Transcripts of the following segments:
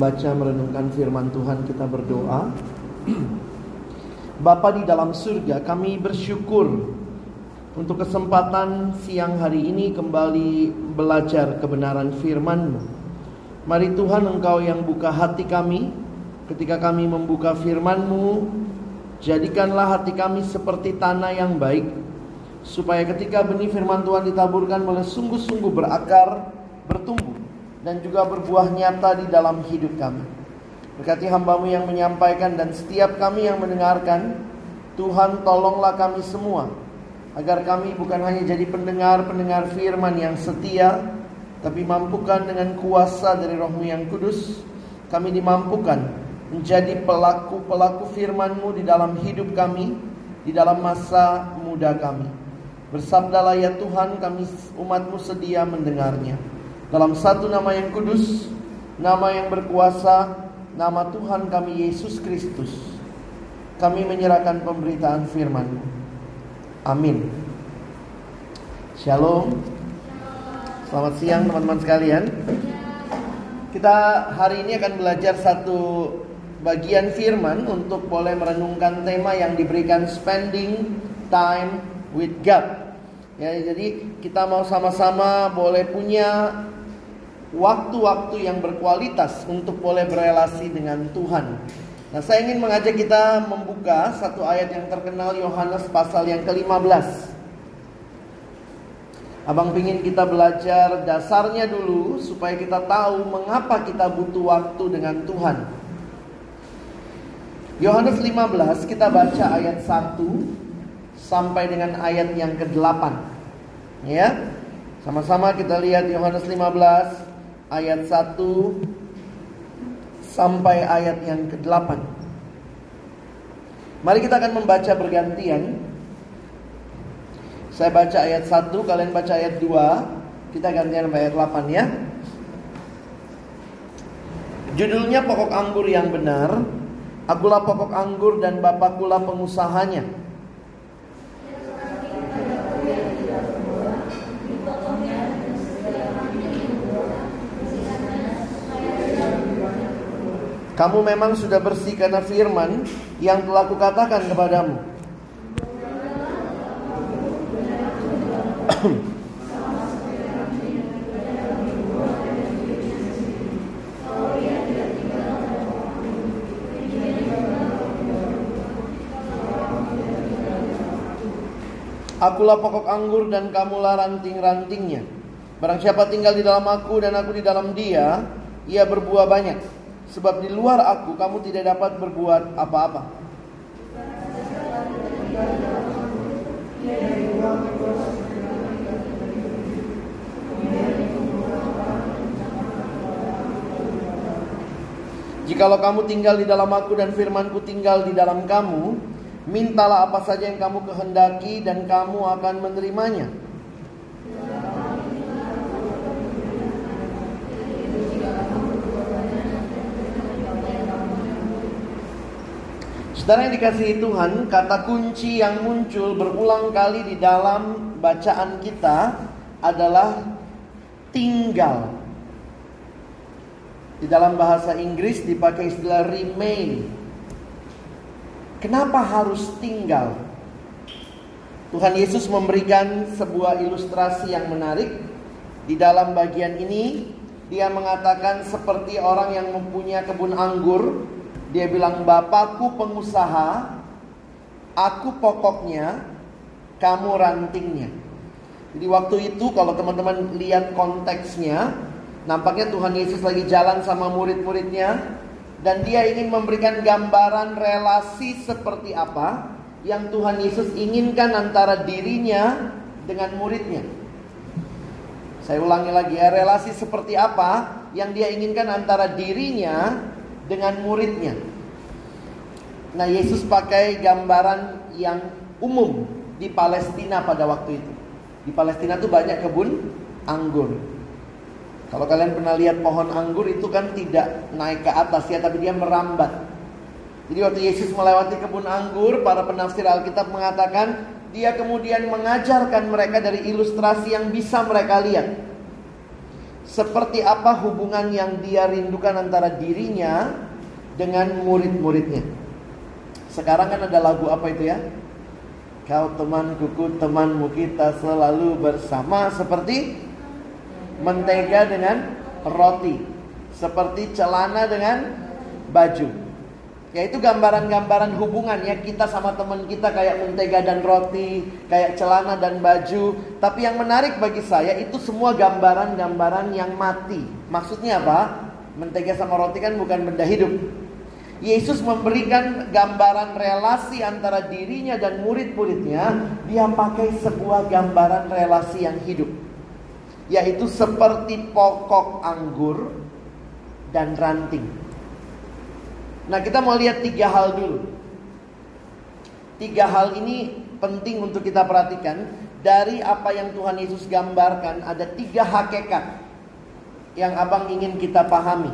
membaca merenungkan firman Tuhan kita berdoa. Bapa di dalam surga, kami bersyukur untuk kesempatan siang hari ini kembali belajar kebenaran firman-Mu. Mari Tuhan Engkau yang buka hati kami ketika kami membuka firman-Mu, jadikanlah hati kami seperti tanah yang baik supaya ketika benih firman Tuhan ditaburkan boleh sungguh-sungguh berakar, bertumbuh dan juga berbuah nyata di dalam hidup kami. Berkati hambamu yang menyampaikan dan setiap kami yang mendengarkan, Tuhan tolonglah kami semua agar kami bukan hanya jadi pendengar-pendengar firman yang setia, tapi mampukan dengan kuasa dari rohmu yang kudus, kami dimampukan menjadi pelaku-pelaku firman-Mu di dalam hidup kami, di dalam masa muda kami. Bersabdalah ya Tuhan kami umatmu sedia mendengarnya. Dalam satu nama yang kudus, nama yang berkuasa, nama Tuhan kami Yesus Kristus. Kami menyerahkan pemberitaan firman Amin. Shalom. Selamat siang teman-teman sekalian. Kita hari ini akan belajar satu bagian firman untuk boleh merenungkan tema yang diberikan spending time with God. Ya, jadi kita mau sama-sama boleh punya waktu-waktu yang berkualitas untuk boleh berelasi dengan Tuhan. Nah, saya ingin mengajak kita membuka satu ayat yang terkenal Yohanes pasal yang ke-15. Abang pingin kita belajar dasarnya dulu supaya kita tahu mengapa kita butuh waktu dengan Tuhan. Yohanes 15 kita baca ayat 1 sampai dengan ayat yang ke-8. Ya. Sama-sama kita lihat Yohanes 15 ayat 1 sampai ayat yang ke-8. Mari kita akan membaca bergantian. Saya baca ayat 1, kalian baca ayat 2. Kita gantian ayat 8 ya. Judulnya pokok anggur yang benar. Akulah pokok anggur dan Bapakkulah pengusahanya. Kamu memang sudah bersih karena firman yang telah kukatakan kepadamu. Akulah pokok anggur dan kamulah ranting-rantingnya. Barang siapa tinggal di dalam aku dan aku di dalam dia, ia berbuah banyak. Sebab di luar aku kamu tidak dapat berbuat apa-apa. Jikalau kamu tinggal di dalam aku dan firmanku tinggal di dalam kamu, mintalah apa saja yang kamu kehendaki dan kamu akan menerimanya. Saudara yang dikasihi Tuhan, kata kunci yang muncul berulang kali di dalam bacaan kita adalah tinggal. Di dalam bahasa Inggris dipakai istilah remain. Kenapa harus tinggal? Tuhan Yesus memberikan sebuah ilustrasi yang menarik. Di dalam bagian ini, dia mengatakan seperti orang yang mempunyai kebun anggur dia bilang, Bapakku pengusaha, aku pokoknya, kamu rantingnya. Jadi waktu itu kalau teman-teman lihat konteksnya, nampaknya Tuhan Yesus lagi jalan sama murid-muridnya dan dia ingin memberikan gambaran relasi seperti apa yang Tuhan Yesus inginkan antara dirinya dengan muridnya. Saya ulangi lagi ya, relasi seperti apa yang dia inginkan antara dirinya dengan muridnya. Nah, Yesus pakai gambaran yang umum di Palestina pada waktu itu. Di Palestina tuh banyak kebun anggur. Kalau kalian pernah lihat pohon anggur itu kan tidak naik ke atas ya, tapi dia merambat. Jadi waktu Yesus melewati kebun anggur, para penafsir Alkitab mengatakan dia kemudian mengajarkan mereka dari ilustrasi yang bisa mereka lihat. Seperti apa hubungan yang dia rindukan antara dirinya dengan murid-muridnya. Sekarang kan ada lagu apa itu ya? Kau teman kuku temanmu kita selalu bersama seperti mentega dengan roti, seperti celana dengan baju. Yaitu gambaran-gambaran hubungannya kita sama teman kita kayak mentega dan roti, kayak celana dan baju. Tapi yang menarik bagi saya itu semua gambaran-gambaran yang mati. Maksudnya apa? Mentega sama roti kan bukan benda hidup. Yesus memberikan gambaran relasi antara dirinya dan murid-muridnya. Dia pakai sebuah gambaran relasi yang hidup. Yaitu seperti pokok anggur dan ranting. Nah kita mau lihat tiga hal dulu. Tiga hal ini penting untuk kita perhatikan. Dari apa yang Tuhan Yesus gambarkan ada tiga hakikat yang abang ingin kita pahami.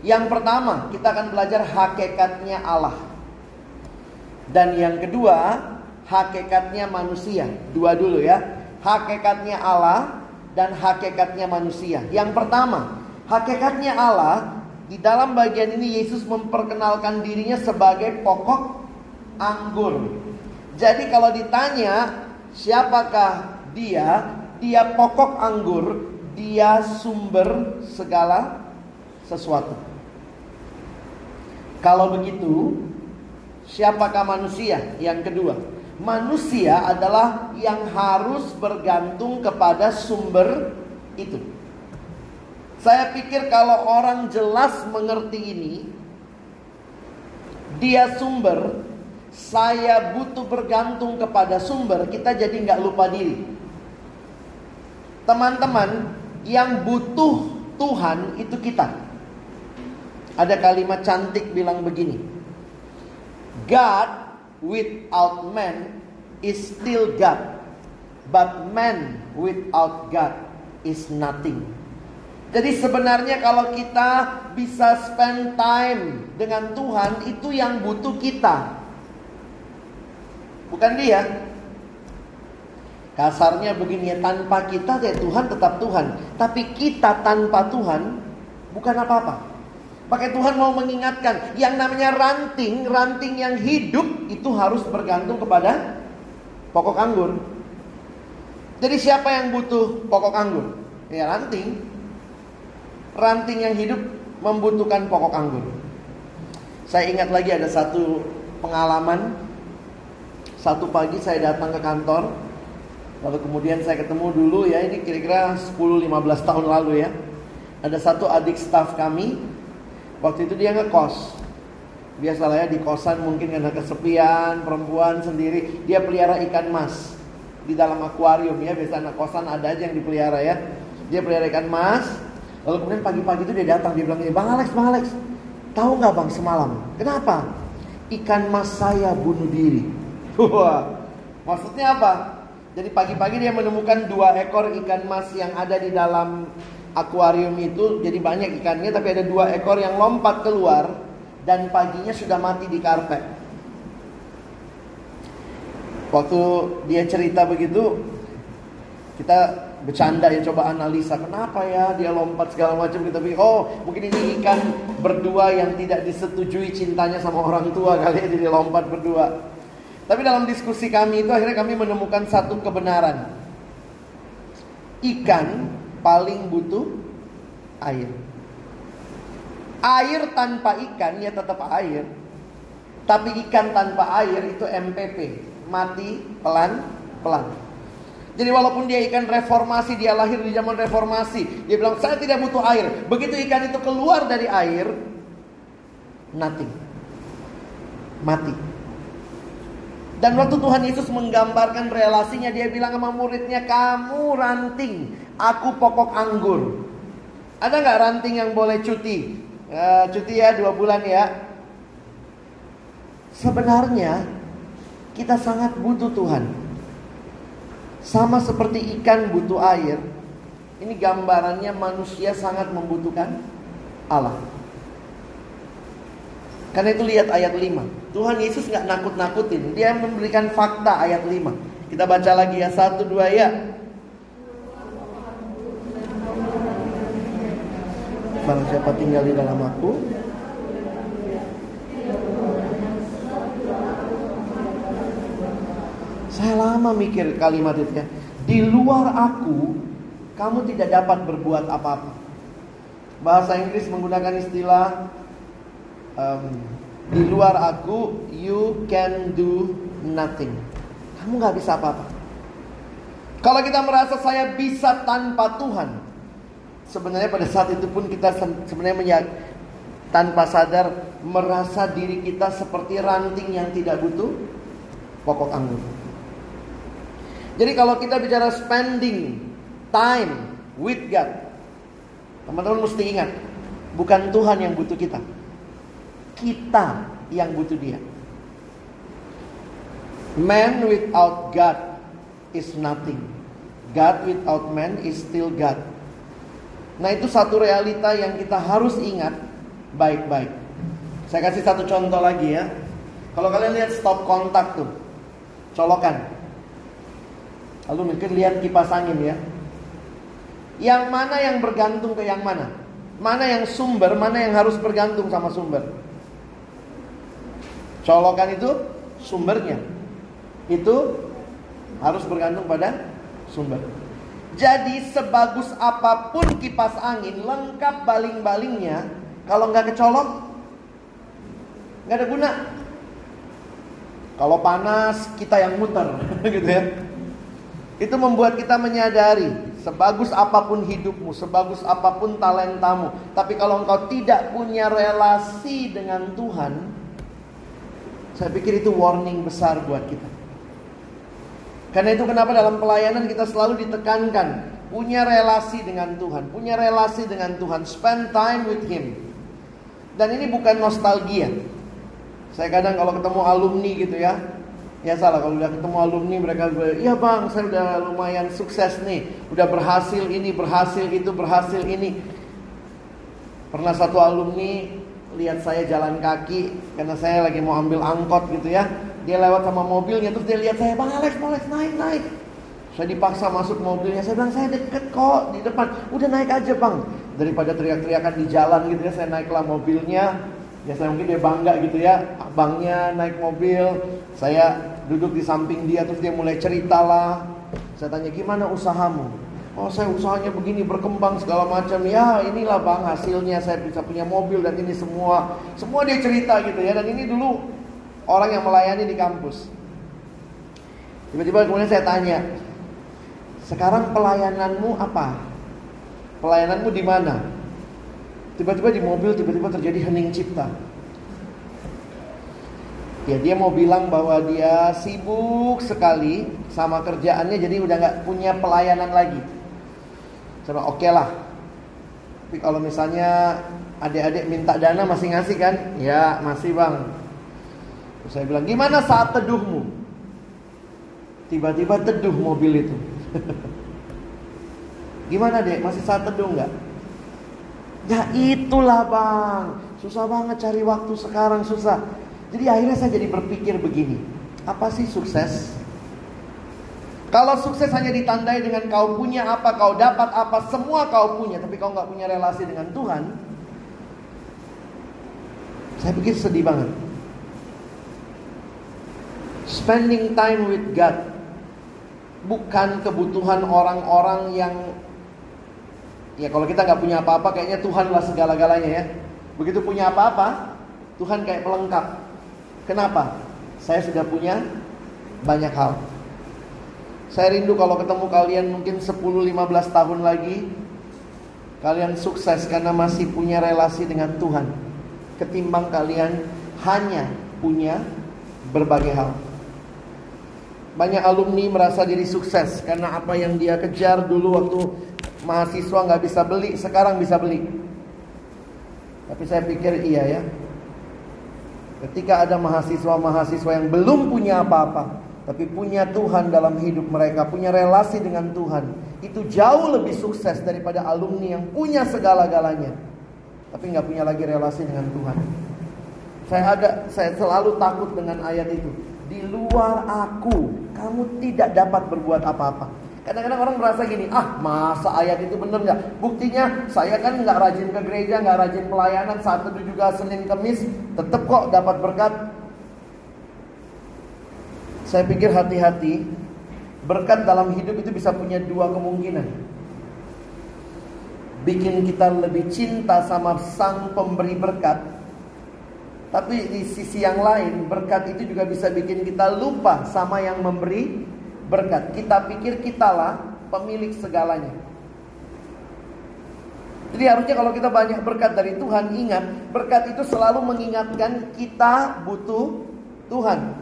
Yang pertama kita akan belajar hakikatnya Allah. Dan yang kedua hakikatnya manusia. Dua dulu ya. Hakikatnya Allah dan hakikatnya manusia. Yang pertama, hakikatnya Allah di dalam bagian ini Yesus memperkenalkan dirinya sebagai pokok anggur. Jadi kalau ditanya siapakah dia? Dia pokok anggur, dia sumber segala sesuatu. Kalau begitu, siapakah manusia? Yang kedua, manusia adalah yang harus bergantung kepada sumber itu. Saya pikir kalau orang jelas mengerti ini, dia sumber, saya butuh bergantung kepada sumber, kita jadi nggak lupa diri. Teman-teman, yang butuh Tuhan itu kita. Ada kalimat cantik bilang begini. God without man is still God. But man without God is nothing. Jadi sebenarnya kalau kita bisa spend time dengan Tuhan itu yang butuh kita. Bukan dia. Kasarnya begini ya, tanpa kita ya Tuhan tetap Tuhan. Tapi kita tanpa Tuhan bukan apa-apa. Pakai Tuhan mau mengingatkan, yang namanya ranting, ranting yang hidup itu harus bergantung kepada pokok anggur. Jadi siapa yang butuh pokok anggur? Ya ranting. Ranting yang hidup membutuhkan pokok anggur. Saya ingat lagi ada satu pengalaman. Satu pagi saya datang ke kantor. Lalu kemudian saya ketemu dulu ya, ini kira-kira 10-15 tahun lalu ya. Ada satu adik staff kami Waktu itu dia ngekos. Biasalah ya di kosan mungkin karena kesepian, perempuan sendiri, dia pelihara ikan mas di dalam akuarium ya. Biasa anak kosan ada aja yang dipelihara ya. Dia pelihara ikan mas. Lalu kemudian pagi-pagi itu dia datang, dia bilang, "Bang Alex, Bang Alex, tahu nggak bang semalam? Kenapa? Ikan mas saya bunuh diri." Wah, maksudnya apa? Jadi pagi-pagi dia menemukan dua ekor ikan mas yang ada di dalam akuarium itu jadi banyak ikannya tapi ada dua ekor yang lompat keluar dan paginya sudah mati di karpet. Waktu dia cerita begitu kita bercanda ya coba analisa kenapa ya dia lompat segala macam kita pikir oh mungkin ini ikan berdua yang tidak disetujui cintanya sama orang tua kali ya jadi lompat berdua. Tapi dalam diskusi kami itu akhirnya kami menemukan satu kebenaran. Ikan paling butuh air. Air tanpa ikan ya tetap air. Tapi ikan tanpa air itu MPP, mati pelan-pelan. Jadi walaupun dia ikan reformasi, dia lahir di zaman reformasi, dia bilang saya tidak butuh air. Begitu ikan itu keluar dari air, nothing. Mati. Dan waktu Tuhan Yesus menggambarkan relasinya, dia bilang sama muridnya, kamu ranting, aku pokok anggur. Ada nggak ranting yang boleh cuti? Uh, cuti ya dua bulan ya. Sebenarnya kita sangat butuh Tuhan. Sama seperti ikan butuh air. Ini gambarannya manusia sangat membutuhkan Allah. Karena itu lihat ayat 5. Tuhan Yesus nggak nakut-nakutin. Dia memberikan fakta ayat 5. Kita baca lagi ya. Satu dua ya. Barang siapa tinggal di dalam aku. Saya lama mikir kalimat itu ya. Di luar aku, kamu tidak dapat berbuat apa-apa. Bahasa Inggris menggunakan istilah um, di luar aku you can do nothing. Kamu nggak bisa apa-apa. Kalau kita merasa saya bisa tanpa Tuhan, sebenarnya pada saat itu pun kita sebenarnya menyak, tanpa sadar merasa diri kita seperti ranting yang tidak butuh pokok anggur. Jadi kalau kita bicara spending time with God, teman-teman mesti ingat, bukan Tuhan yang butuh kita kita yang butuh dia. Man without God is nothing. God without man is still God. Nah itu satu realita yang kita harus ingat baik-baik. Saya kasih satu contoh lagi ya. Kalau kalian lihat stop kontak tuh, colokan. Lalu mungkin lihat kipas angin ya. Yang mana yang bergantung ke yang mana? Mana yang sumber, mana yang harus bergantung sama sumber? Colokan itu sumbernya. Itu harus bergantung pada sumber. Jadi sebagus apa pun kipas angin lengkap baling-balingnya, kalau nggak kecolok nggak ada guna. Kalau panas kita yang muter, gitu ya. Itu membuat kita menyadari sebagus apa pun hidupmu, sebagus apa pun talentamu, tapi kalau engkau tidak punya relasi dengan Tuhan, saya pikir itu warning besar buat kita. Karena itu kenapa dalam pelayanan kita selalu ditekankan punya relasi dengan Tuhan, punya relasi dengan Tuhan, spend time with Him. Dan ini bukan nostalgia. Saya kadang kalau ketemu alumni gitu ya, Ya salah kalau udah ketemu alumni mereka bilang, iya bang saya udah lumayan sukses nih, udah berhasil ini, berhasil itu, berhasil ini. Pernah satu alumni lihat saya jalan kaki karena saya lagi mau ambil angkot gitu ya. Dia lewat sama mobilnya terus dia lihat saya, bang Alex, Alex naik naik. Saya dipaksa masuk mobilnya, saya bilang saya deket kok di depan, udah naik aja bang. Daripada teriak-teriakan di jalan gitu ya, saya naiklah mobilnya, Ya saya mungkin dia bangga gitu ya. Abangnya naik mobil Saya duduk di samping dia Terus dia mulai cerita lah. Saya tanya gimana usahamu? Oh saya usahanya begini berkembang segala macam. Ya inilah bang hasilnya. Saya bisa punya mobil dan ini semua. Semua dia cerita gitu ya. Dan ini dulu orang yang melayani di kampus. Tiba-tiba kemudian saya tanya Sekarang pelayananmu apa? Pelayananmu di mana? Tiba-tiba di mobil tiba-tiba terjadi hening cipta. Ya dia mau bilang bahwa dia sibuk sekali sama kerjaannya jadi udah nggak punya pelayanan lagi. Coba oke okay lah. Tapi kalau misalnya adik-adik minta dana masih ngasih kan? Ya masih bang. Terus saya bilang gimana saat teduhmu? Tiba-tiba teduh mobil itu. gimana dek? Masih saat teduh nggak? Ya itulah bang Susah banget cari waktu sekarang susah Jadi akhirnya saya jadi berpikir begini Apa sih sukses? Kalau sukses hanya ditandai dengan kau punya apa, kau dapat apa, semua kau punya, tapi kau nggak punya relasi dengan Tuhan, saya pikir sedih banget. Spending time with God bukan kebutuhan orang-orang yang Ya kalau kita nggak punya apa-apa kayaknya Tuhan lah segala-galanya ya. Begitu punya apa-apa, Tuhan kayak pelengkap. Kenapa? Saya sudah punya banyak hal. Saya rindu kalau ketemu kalian mungkin 10-15 tahun lagi Kalian sukses karena masih punya relasi dengan Tuhan Ketimbang kalian hanya punya berbagai hal Banyak alumni merasa diri sukses Karena apa yang dia kejar dulu waktu mahasiswa nggak bisa beli, sekarang bisa beli. Tapi saya pikir iya ya. Ketika ada mahasiswa-mahasiswa yang belum punya apa-apa, tapi punya Tuhan dalam hidup mereka, punya relasi dengan Tuhan, itu jauh lebih sukses daripada alumni yang punya segala-galanya, tapi nggak punya lagi relasi dengan Tuhan. Saya ada, saya selalu takut dengan ayat itu. Di luar aku, kamu tidak dapat berbuat apa-apa. Kadang-kadang orang merasa gini, ah masa ayat itu benar nggak? Buktinya saya kan nggak rajin ke gereja, nggak rajin pelayanan, saat itu juga Senin Kemis, tetap kok dapat berkat. Saya pikir hati-hati, berkat dalam hidup itu bisa punya dua kemungkinan. Bikin kita lebih cinta sama sang pemberi berkat, tapi di sisi yang lain, berkat itu juga bisa bikin kita lupa sama yang memberi berkat. Kita pikir kitalah pemilik segalanya. Jadi harusnya kalau kita banyak berkat dari Tuhan, ingat berkat itu selalu mengingatkan kita butuh Tuhan.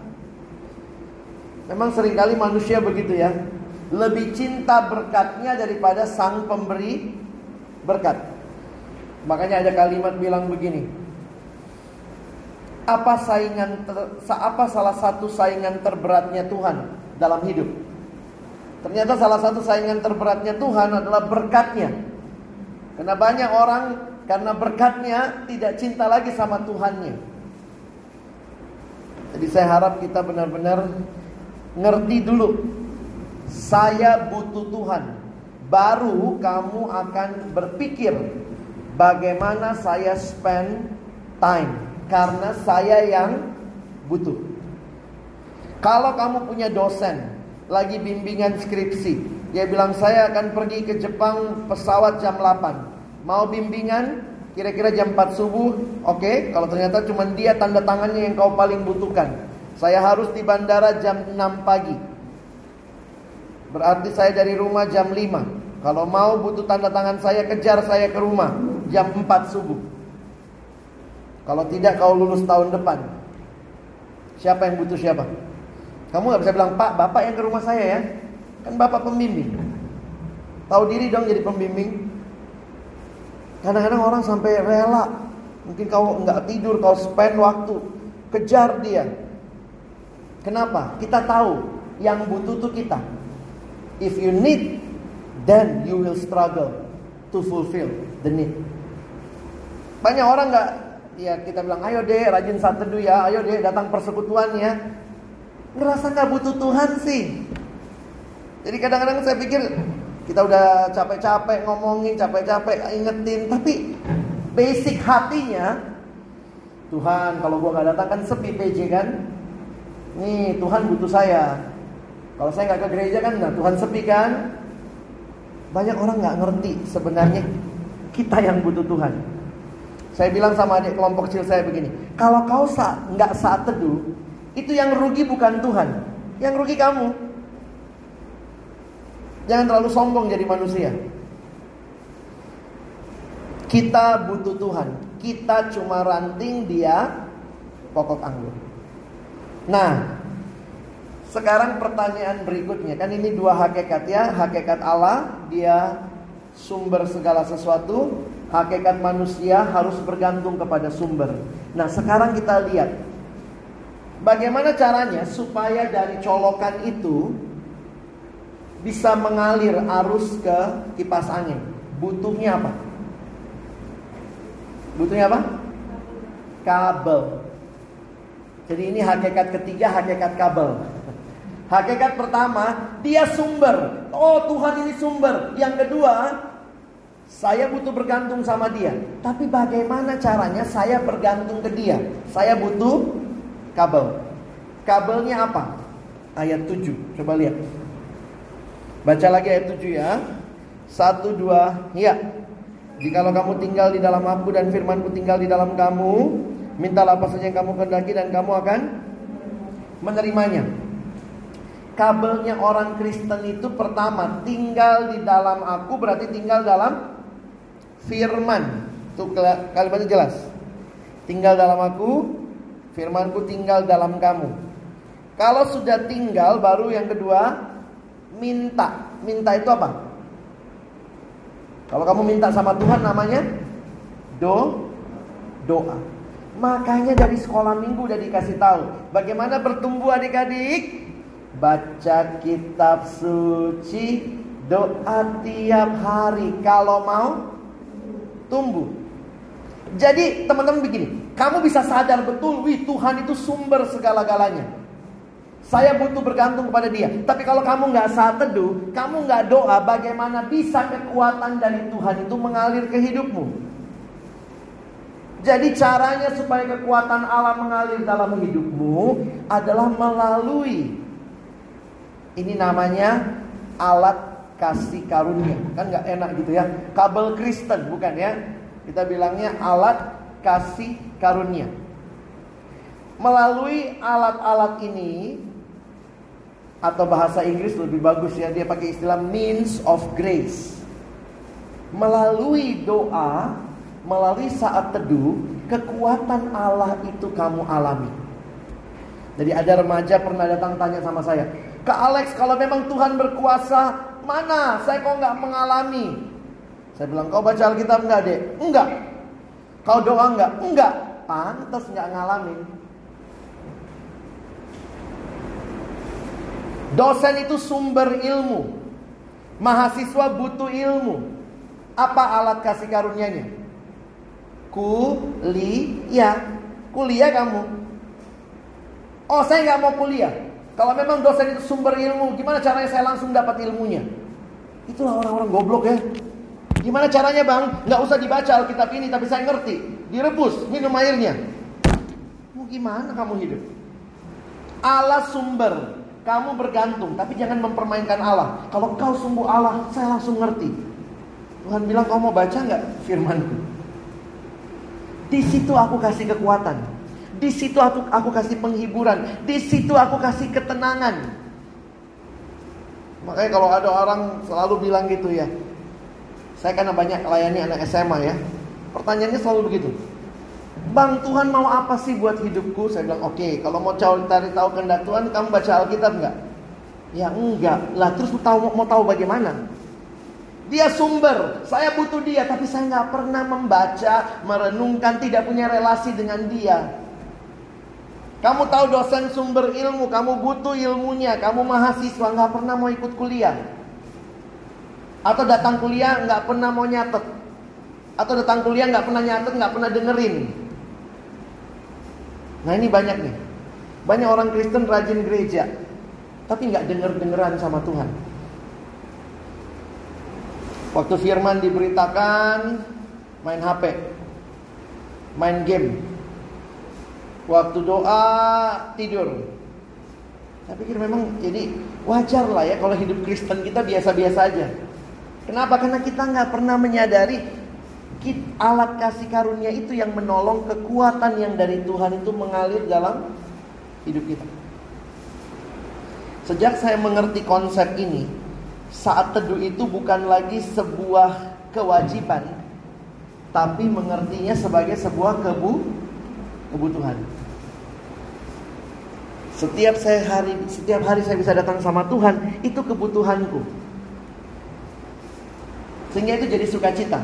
Memang sering kali manusia begitu ya, lebih cinta berkatnya daripada sang pemberi berkat. Makanya ada kalimat bilang begini, apa saingan ter, apa salah satu saingan terberatnya Tuhan? Dalam hidup. Ternyata salah satu saingan terberatnya Tuhan adalah berkatnya. Karena banyak orang karena berkatnya tidak cinta lagi sama Tuhannya. Jadi saya harap kita benar-benar ngerti dulu. Saya butuh Tuhan. Baru kamu akan berpikir bagaimana saya spend time karena saya yang butuh. Kalau kamu punya dosen lagi bimbingan skripsi, dia bilang saya akan pergi ke Jepang pesawat jam 8. Mau bimbingan kira-kira jam 4 subuh, oke. Okay. Kalau ternyata cuma dia tanda tangannya yang kau paling butuhkan. Saya harus di bandara jam 6 pagi. Berarti saya dari rumah jam 5. Kalau mau butuh tanda tangan saya kejar saya ke rumah jam 4 subuh. Kalau tidak kau lulus tahun depan. Siapa yang butuh siapa? Kamu nggak bisa bilang, Pak, Bapak yang ke rumah saya ya. Kan Bapak pembimbing. Tahu diri dong jadi pembimbing. Kadang-kadang orang sampai rela. Mungkin kau nggak tidur, kau spend waktu. Kejar dia. Kenapa? Kita tahu yang butuh tuh kita. If you need, then you will struggle to fulfill the need. Banyak orang nggak, ya kita bilang, ayo deh rajin saat teduh ya, ayo deh datang persekutuan ya. Ngerasa nggak butuh Tuhan sih. Jadi kadang-kadang saya pikir kita udah capek-capek ngomongin, capek-capek ingetin, tapi basic hatinya Tuhan kalau gua nggak datang kan sepi PJ kan. Nih Tuhan butuh saya. Kalau saya nggak ke gereja kan, nah Tuhan sepi kan. Banyak orang nggak ngerti sebenarnya kita yang butuh Tuhan. Saya bilang sama adik kelompok kecil saya begini, kalau kau nggak saat teduh, itu yang rugi bukan Tuhan, yang rugi kamu. Jangan terlalu sombong jadi manusia. Kita butuh Tuhan. Kita cuma ranting dia pokok anggur. Nah, sekarang pertanyaan berikutnya kan ini dua hakikat ya, hakikat Allah dia sumber segala sesuatu, hakikat manusia harus bergantung kepada sumber. Nah, sekarang kita lihat bagaimana caranya supaya dari colokan itu bisa mengalir arus ke kipas angin. Butuhnya apa? Butuhnya apa? Kabel. Jadi ini hakikat ketiga, hakikat kabel. Hakikat pertama, dia sumber. Oh Tuhan ini sumber. Yang kedua, saya butuh bergantung sama dia. Tapi bagaimana caranya saya bergantung ke dia? Saya butuh kabel. Kabelnya apa? Ayat 7. Coba lihat. Baca lagi ayat 7 ya. Satu, dua, ya. Jikalau kamu tinggal di dalam aku dan firmanku tinggal di dalam kamu, mintalah apa saja yang kamu kehendaki dan kamu akan menerimanya. Kabelnya orang Kristen itu pertama tinggal di dalam aku berarti tinggal dalam firman. Itu kalimatnya jelas. Tinggal dalam aku, firmanku tinggal dalam kamu. Kalau sudah tinggal baru yang kedua minta. Minta itu apa? Kalau kamu minta sama Tuhan namanya do doa. Makanya dari sekolah minggu udah dikasih tahu bagaimana bertumbuh adik-adik. Baca kitab suci, doa tiap hari kalau mau tumbuh. Jadi teman-teman begini, kamu bisa sadar betul, wih Tuhan itu sumber segala-galanya. Saya butuh bergantung kepada dia. Tapi kalau kamu nggak saat teduh, kamu nggak doa, bagaimana bisa kekuatan dari Tuhan itu mengalir ke hidupmu? Jadi caranya supaya kekuatan Allah mengalir dalam hidupmu adalah melalui ini namanya alat kasih karunia. Kan nggak enak gitu ya. Kabel Kristen bukan ya? Kita bilangnya alat kasih karunia. Melalui alat-alat ini atau bahasa Inggris lebih bagus ya dia pakai istilah means of grace. Melalui doa, melalui saat teduh, kekuatan Allah itu kamu alami. Jadi ada remaja pernah datang tanya sama saya, Kak Alex kalau memang Tuhan berkuasa, mana? Saya kok nggak mengalami. Saya bilang, kau baca Alkitab enggak dek? Enggak. Kau doa enggak? Enggak. Pantas nggak ngalamin. Dosen itu sumber ilmu. Mahasiswa butuh ilmu. Apa alat kasih karunianya? Kuliah. Kuliah kamu. Oh saya nggak mau kuliah. Kalau memang dosen itu sumber ilmu, gimana caranya saya langsung dapat ilmunya? Itulah orang-orang goblok ya. Gimana caranya bang? Nggak usah dibaca Alkitab ini, tapi saya ngerti. Direbus, minum airnya. Mau gimana kamu hidup? Allah sumber kamu bergantung, tapi jangan mempermainkan Allah. Kalau kau sungguh Allah, saya langsung ngerti. Tuhan bilang kau mau baca nggak firmanku? Di situ aku kasih kekuatan. Di situ aku, aku kasih penghiburan. Di situ aku kasih ketenangan. Makanya kalau ada orang selalu bilang gitu ya. Saya karena banyak layani anak SMA ya. Pertanyaannya selalu begitu. Bang Tuhan mau apa sih buat hidupku? Saya bilang oke. Okay, kalau mau cari tahu kehendak Tuhan, kamu baca Alkitab nggak? Ya enggak. Lah terus tahu mau tahu bagaimana? Dia sumber. Saya butuh dia, tapi saya nggak pernah membaca, merenungkan, tidak punya relasi dengan dia. Kamu tahu dosen sumber ilmu, kamu butuh ilmunya, kamu mahasiswa nggak pernah mau ikut kuliah. Atau datang kuliah nggak pernah mau nyatet. Atau datang kuliah nggak pernah nyatet, nggak pernah dengerin. Nah ini banyak nih. Banyak orang Kristen rajin gereja, tapi nggak denger dengeran sama Tuhan. Waktu firman diberitakan, main HP, main game, Waktu doa tidur. Saya pikir memang jadi wajar lah ya kalau hidup Kristen kita biasa-biasa aja. Kenapa? Karena kita nggak pernah menyadari alat kasih karunia itu yang menolong kekuatan yang dari Tuhan itu mengalir dalam hidup kita. Sejak saya mengerti konsep ini, saat teduh itu bukan lagi sebuah kewajiban, tapi mengertinya sebagai sebuah kebu kebutuhan. Setiap saya hari setiap hari saya bisa datang sama Tuhan, itu kebutuhanku. Sehingga itu jadi sukacita.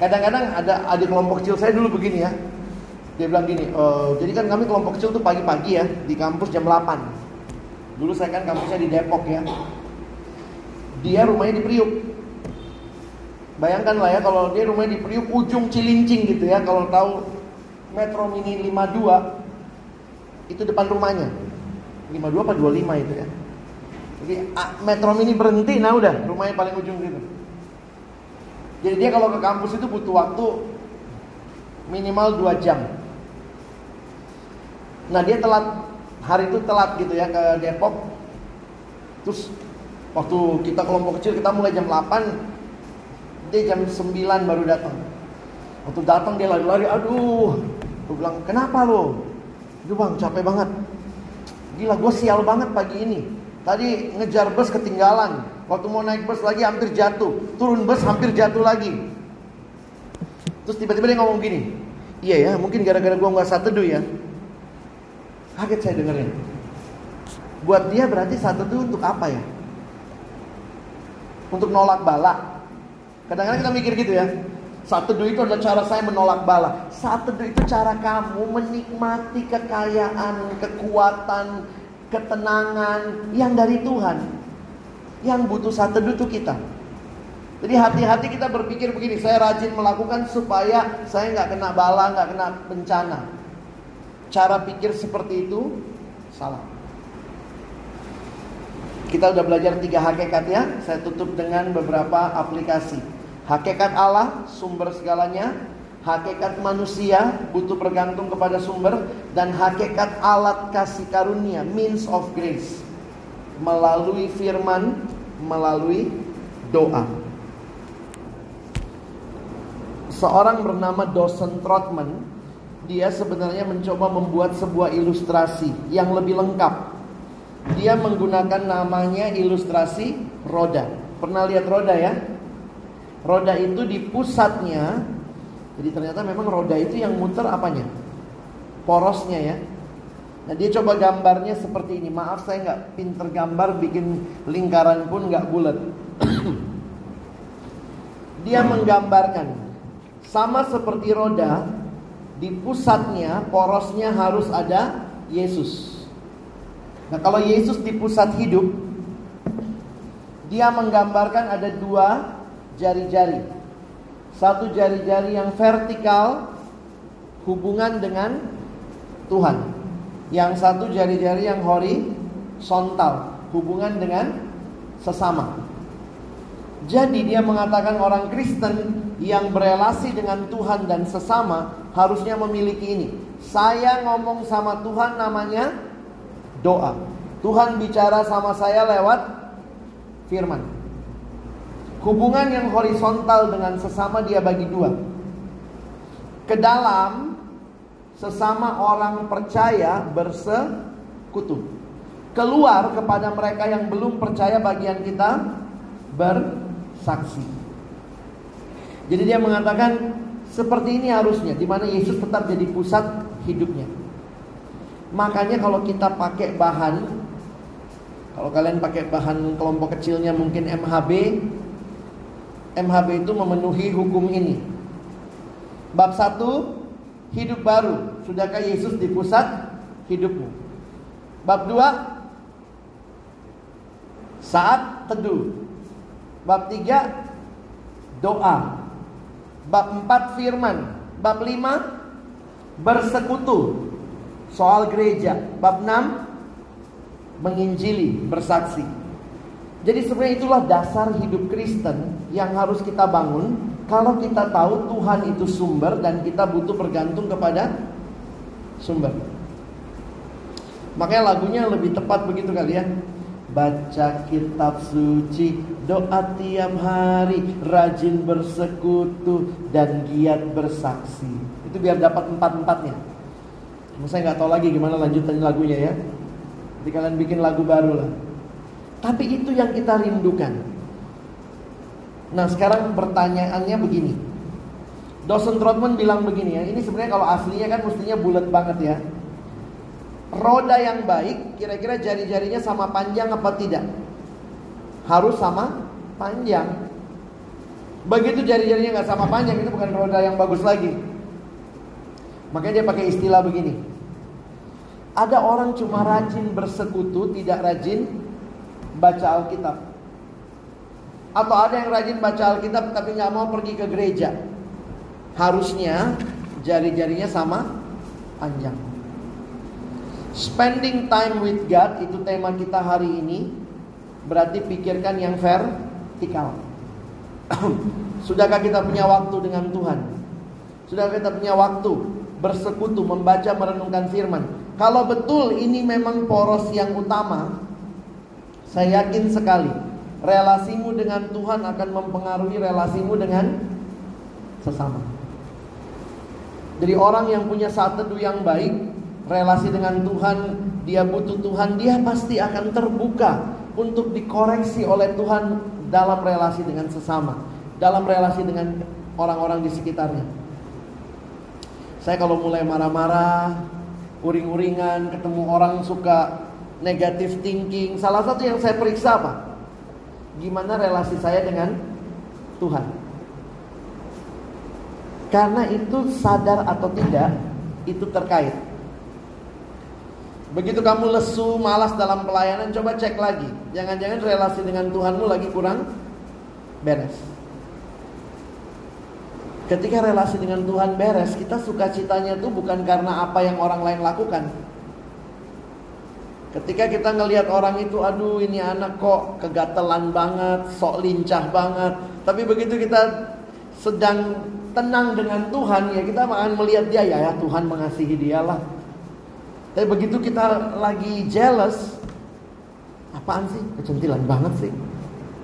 Kadang-kadang ada adik kelompok kecil saya dulu begini ya. Dia bilang gini, e, jadi kan kami kelompok kecil tuh pagi-pagi ya di kampus jam 8. Dulu saya kan kampusnya di Depok ya. Dia rumahnya di Priuk. Bayangkan lah ya kalau dia rumahnya di Priuk ujung Cilincing gitu ya. Kalau tahu Metro Mini 52 itu depan rumahnya 52 apa 25 itu ya jadi metro mini berhenti nah udah rumahnya paling ujung gitu jadi dia kalau ke kampus itu butuh waktu minimal 2 jam. Nah dia telat hari itu telat gitu ya ke Depok. Terus waktu kita kelompok kecil kita mulai jam 8 dia jam 9 baru datang. Waktu datang dia lari-lari aduh. Gue bilang kenapa lo? Aduh bang capek banget. Gila gue sial banget pagi ini. Tadi ngejar bus ketinggalan Waktu mau naik bus lagi hampir jatuh. Turun bus hampir jatuh lagi. Terus tiba-tiba dia ngomong gini Iya ya mungkin gara-gara gue gak satu teduh ya. Kaget saya dengerin Buat dia berarti satu teduh untuk apa ya? Untuk nolak bala. Kadang-kadang kita mikir gitu ya saat teduh itu adalah cara saya menolak bala. Saat teduh itu cara kamu menikmati kekayaan, kekuatan, ketenangan yang dari Tuhan. Yang butuh saat teduh itu kita. Jadi hati-hati kita berpikir begini, saya rajin melakukan supaya saya nggak kena bala, nggak kena bencana. Cara pikir seperti itu salah. Kita udah belajar tiga hakikat ya. Saya tutup dengan beberapa aplikasi. Hakikat Allah sumber segalanya, hakikat manusia butuh bergantung kepada sumber dan hakikat alat kasih karunia means of grace melalui firman, melalui doa. Seorang bernama Dawson Trotman, dia sebenarnya mencoba membuat sebuah ilustrasi yang lebih lengkap. Dia menggunakan namanya ilustrasi roda. Pernah lihat roda ya? Roda itu di pusatnya Jadi ternyata memang roda itu yang muter apanya? Porosnya ya Nah dia coba gambarnya seperti ini Maaf saya nggak pinter gambar Bikin lingkaran pun nggak bulat Dia menggambarkan Sama seperti roda Di pusatnya Porosnya harus ada Yesus Nah kalau Yesus di pusat hidup Dia menggambarkan ada dua jari-jari. Satu jari-jari yang vertikal hubungan dengan Tuhan. Yang satu jari-jari yang horizontal hubungan dengan sesama. Jadi dia mengatakan orang Kristen yang berelasi dengan Tuhan dan sesama harusnya memiliki ini. Saya ngomong sama Tuhan namanya doa. Tuhan bicara sama saya lewat firman. Hubungan yang horizontal dengan sesama dia bagi dua. Ke dalam sesama orang percaya bersekutu. Keluar kepada mereka yang belum percaya bagian kita bersaksi. Jadi dia mengatakan seperti ini harusnya di mana Yesus tetap jadi pusat hidupnya. Makanya kalau kita pakai bahan kalau kalian pakai bahan kelompok kecilnya mungkin MHB MHB itu memenuhi hukum ini. Bab 1 hidup baru. Sudahkah Yesus di pusat hidupmu. Bab 2 saat teduh. Bab 3 doa. Bab 4 firman. Bab 5 bersekutu. Soal gereja. Bab 6 menginjili, bersaksi. Jadi sebenarnya itulah dasar hidup Kristen yang harus kita bangun kalau kita tahu Tuhan itu sumber dan kita butuh bergantung kepada sumber. Makanya lagunya lebih tepat begitu kali ya. Baca kitab suci, doa tiap hari, rajin bersekutu dan giat bersaksi. Itu biar dapat empat-empatnya. Saya nggak tahu lagi gimana lanjutan lagunya ya. Jadi kalian bikin lagu baru lah. Tapi itu yang kita rindukan. Nah sekarang pertanyaannya begini. Dosen Trotman bilang begini ya. Ini sebenarnya kalau aslinya kan mestinya bulat banget ya. Roda yang baik kira-kira jari-jarinya sama panjang apa tidak? Harus sama panjang. Begitu jari-jarinya nggak sama panjang itu bukan roda yang bagus lagi. Makanya dia pakai istilah begini. Ada orang cuma rajin bersekutu, tidak rajin baca Alkitab. Atau ada yang rajin baca Alkitab tapi nggak mau pergi ke gereja. Harusnya jari-jarinya sama panjang. Spending time with God itu tema kita hari ini. Berarti pikirkan yang vertikal. Sudahkah kita punya waktu dengan Tuhan? Sudahkah kita punya waktu bersekutu, membaca, merenungkan firman? Kalau betul ini memang poros yang utama, saya yakin sekali relasimu dengan Tuhan akan mempengaruhi relasimu dengan sesama. Jadi orang yang punya saat teduh yang baik, relasi dengan Tuhan, dia butuh Tuhan, dia pasti akan terbuka untuk dikoreksi oleh Tuhan dalam relasi dengan sesama, dalam relasi dengan orang-orang di sekitarnya. Saya kalau mulai marah-marah, uring-uringan, ketemu orang suka negatif thinking. Salah satu yang saya periksa apa? Gimana relasi saya dengan Tuhan? Karena itu sadar atau tidak, itu terkait. Begitu kamu lesu, malas dalam pelayanan, coba cek lagi. Jangan-jangan relasi dengan Tuhanmu lagi kurang beres. Ketika relasi dengan Tuhan beres, kita sukacitanya itu bukan karena apa yang orang lain lakukan, Ketika kita ngelihat orang itu, aduh ini anak kok kegatelan banget, sok lincah banget. Tapi begitu kita sedang tenang dengan Tuhan, ya kita akan melihat dia, ya, ya Tuhan mengasihi dia lah. Tapi begitu kita lagi jealous, apaan sih? Kecentilan banget sih.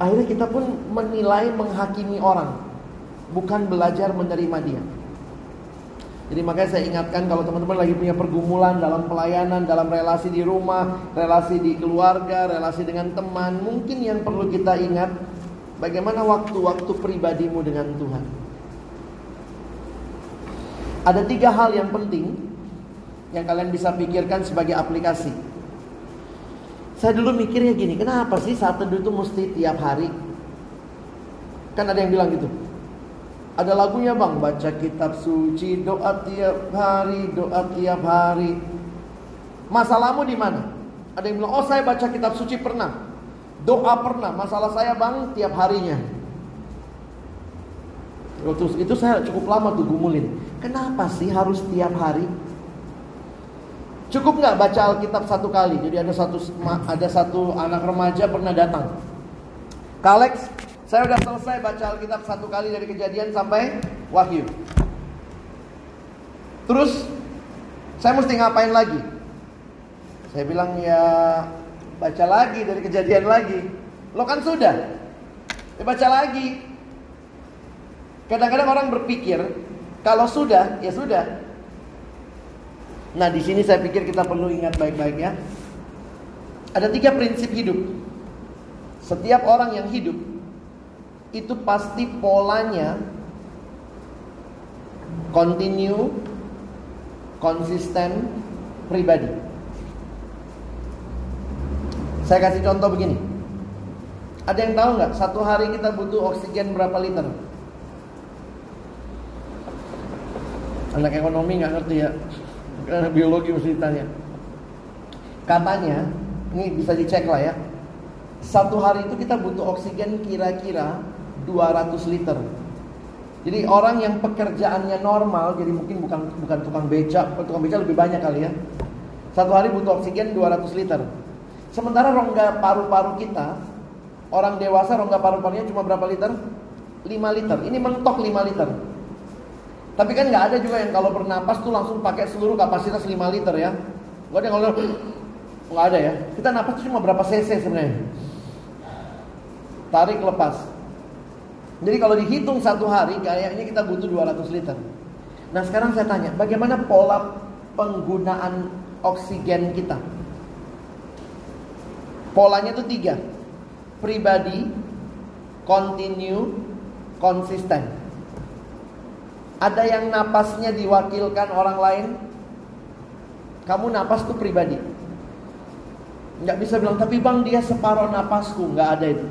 Akhirnya kita pun menilai, menghakimi orang. Bukan belajar menerima dia. Jadi makanya saya ingatkan kalau teman-teman lagi punya pergumulan dalam pelayanan, dalam relasi di rumah, relasi di keluarga, relasi dengan teman, mungkin yang perlu kita ingat bagaimana waktu-waktu pribadimu dengan Tuhan. Ada tiga hal yang penting yang kalian bisa pikirkan sebagai aplikasi. Saya dulu mikirnya gini, kenapa sih saat teduh itu mesti tiap hari? Kan ada yang bilang gitu, ada lagunya bang, baca kitab suci, doa tiap hari, doa tiap hari. Masalahmu di mana? Ada yang bilang, oh saya baca kitab suci pernah, doa pernah. Masalah saya bang tiap harinya. Terus itu saya cukup lama tuh gumulin. Kenapa sih harus tiap hari? Cukup nggak baca Alkitab satu kali? Jadi ada satu ada satu anak remaja pernah datang. Kalex, saya sudah selesai baca Alkitab satu kali dari kejadian sampai wahyu. Terus saya mesti ngapain lagi? Saya bilang ya baca lagi dari kejadian lagi. Lo kan sudah. Ya baca lagi. Kadang-kadang orang berpikir kalau sudah ya sudah. Nah di sini saya pikir kita perlu ingat baik-baik ya. Ada tiga prinsip hidup. Setiap orang yang hidup itu pasti polanya continue, konsisten, pribadi. Saya kasih contoh begini. Ada yang tahu nggak satu hari kita butuh oksigen berapa liter? Anak ekonomi nggak ngerti ya, karena biologi mesti ditanya. Katanya, ini bisa dicek lah ya. Satu hari itu kita butuh oksigen kira-kira 200 liter. Jadi orang yang pekerjaannya normal, jadi mungkin bukan bukan tukang beca, tukang beca lebih banyak kali ya. Satu hari butuh oksigen 200 liter. Sementara rongga paru-paru kita, orang dewasa rongga paru-parunya cuma berapa liter? 5 liter. Ini mentok 5 liter. Tapi kan nggak ada juga yang kalau bernapas tuh langsung pakai seluruh kapasitas 5 liter ya. Gak ada kalau nggak ada ya. Kita napas cuma berapa cc sebenarnya. Tarik lepas. Jadi kalau dihitung satu hari kayaknya kita butuh 200 liter. Nah sekarang saya tanya, bagaimana pola penggunaan oksigen kita? Polanya itu tiga. Pribadi, continue, konsisten. Ada yang napasnya diwakilkan orang lain. Kamu napas tuh pribadi. Nggak bisa bilang, tapi bang dia separuh napasku. Nggak ada itu.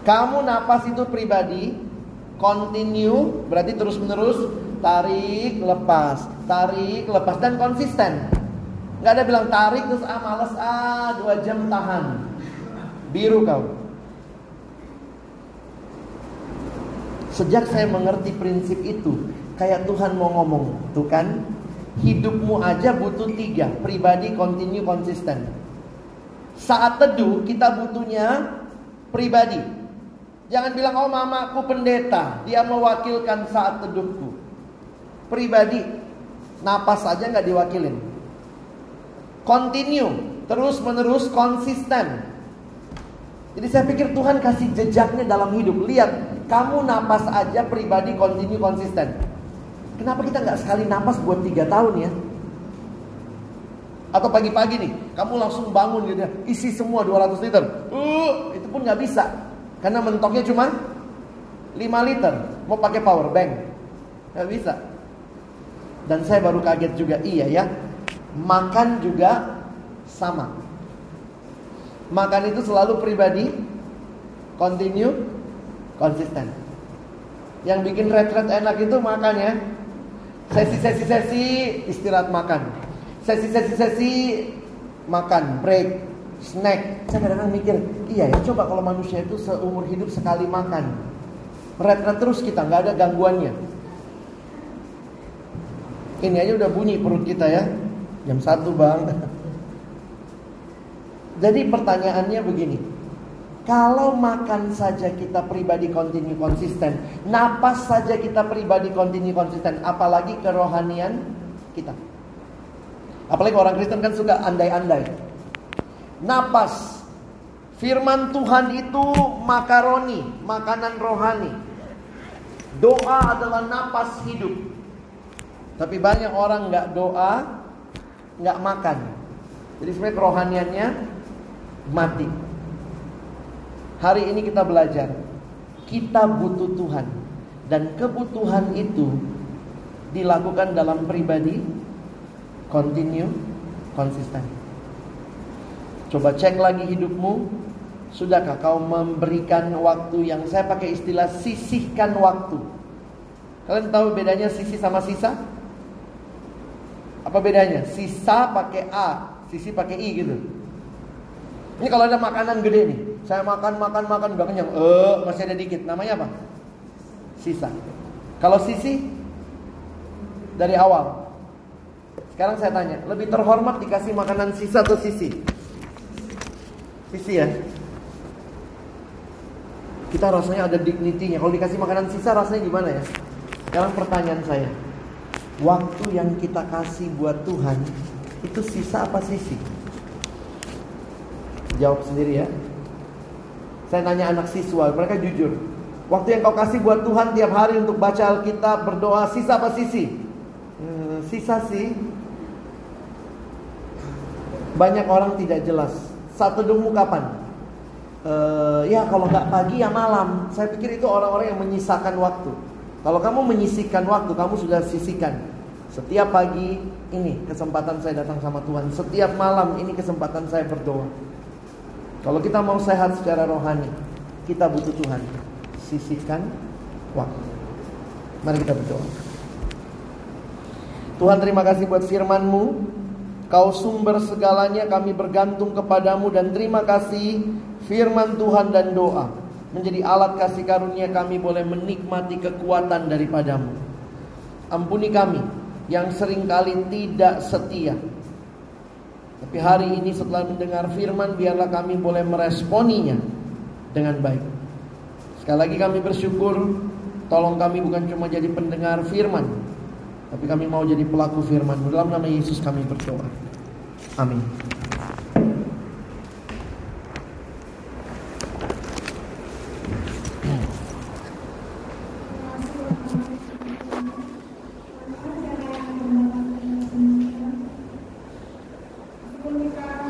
Kamu napas itu pribadi, continue berarti terus menerus tarik lepas, tarik lepas dan konsisten. Gak ada bilang tarik terus ah males ah dua jam tahan, biru kau. Sejak saya mengerti prinsip itu, kayak Tuhan mau ngomong, tuh kan, hidupmu aja butuh tiga, pribadi, continue, konsisten. Saat teduh kita butuhnya pribadi, Jangan bilang oh mamaku pendeta, dia mewakilkan saat teduhku. Pribadi, napas saja nggak diwakilin. Continue, terus menerus konsisten. Jadi saya pikir Tuhan kasih jejaknya dalam hidup. Lihat, kamu napas aja pribadi continue konsisten. Kenapa kita nggak sekali napas buat tiga tahun ya? Atau pagi-pagi nih, kamu langsung bangun gitu ya, isi semua 200 liter. Uh, itu pun nggak bisa. Karena mentoknya cuma 5 liter. Mau pakai power bank. Gak bisa. Dan saya baru kaget juga. Iya ya. Makan juga sama. Makan itu selalu pribadi. Continue. Konsisten. Yang bikin red-red enak itu makan ya. Sesi-sesi-sesi istirahat makan. Sesi-sesi-sesi makan, break, snack. Saya kadang-kadang mikir, iya ya coba kalau manusia itu seumur hidup sekali makan. Ret-ret terus kita, nggak ada gangguannya. Ini aja udah bunyi perut kita ya. Jam satu bang. Jadi pertanyaannya begini. Kalau makan saja kita pribadi kontinu konsisten, napas saja kita pribadi kontinu konsisten, apalagi kerohanian kita. Apalagi orang Kristen kan suka andai-andai napas. Firman Tuhan itu makaroni, makanan rohani. Doa adalah napas hidup. Tapi banyak orang nggak doa, nggak makan. Jadi sebenarnya kerohaniannya mati. Hari ini kita belajar, kita butuh Tuhan dan kebutuhan itu dilakukan dalam pribadi, continue, konsisten. Coba cek lagi hidupmu. Sudahkah kau memberikan waktu yang saya pakai istilah sisihkan waktu? Kalian tahu bedanya sisi sama sisa? Apa bedanya? Sisa pakai A, sisi pakai I gitu. Ini kalau ada makanan gede nih, saya makan makan makan udah kenyang, eh masih ada dikit. Namanya apa? Sisa. Kalau sisi dari awal. Sekarang saya tanya, lebih terhormat dikasih makanan sisa atau sisi? Sisi ya. Kita rasanya ada dignity-nya. Kalau dikasih makanan sisa rasanya gimana ya? Sekarang pertanyaan saya. Waktu yang kita kasih buat Tuhan itu sisa apa sisi? Jawab sendiri ya. Saya tanya anak siswa, mereka jujur. Waktu yang kau kasih buat Tuhan tiap hari untuk baca Alkitab, berdoa, sisa apa sisi? Hmm, sisa sih. Banyak orang tidak jelas saat teduhmu kapan? Uh, ya kalau nggak pagi ya malam. Saya pikir itu orang-orang yang menyisakan waktu. Kalau kamu menyisihkan waktu, kamu sudah sisihkan. Setiap pagi ini kesempatan saya datang sama Tuhan. Setiap malam ini kesempatan saya berdoa. Kalau kita mau sehat secara rohani, kita butuh Tuhan. Sisihkan waktu. Mari kita berdoa. Tuhan terima kasih buat firman-Mu. Kau sumber segalanya kami bergantung kepadamu dan terima kasih firman Tuhan dan doa menjadi alat kasih karunia kami boleh menikmati kekuatan daripadamu. Ampuni kami yang sering kali tidak setia. Tapi hari ini setelah mendengar firman biarlah kami boleh meresponinya dengan baik. Sekali lagi kami bersyukur tolong kami bukan cuma jadi pendengar firman tapi kami mau jadi pelaku firman. Dalam nama Yesus kami berdoa. Amin.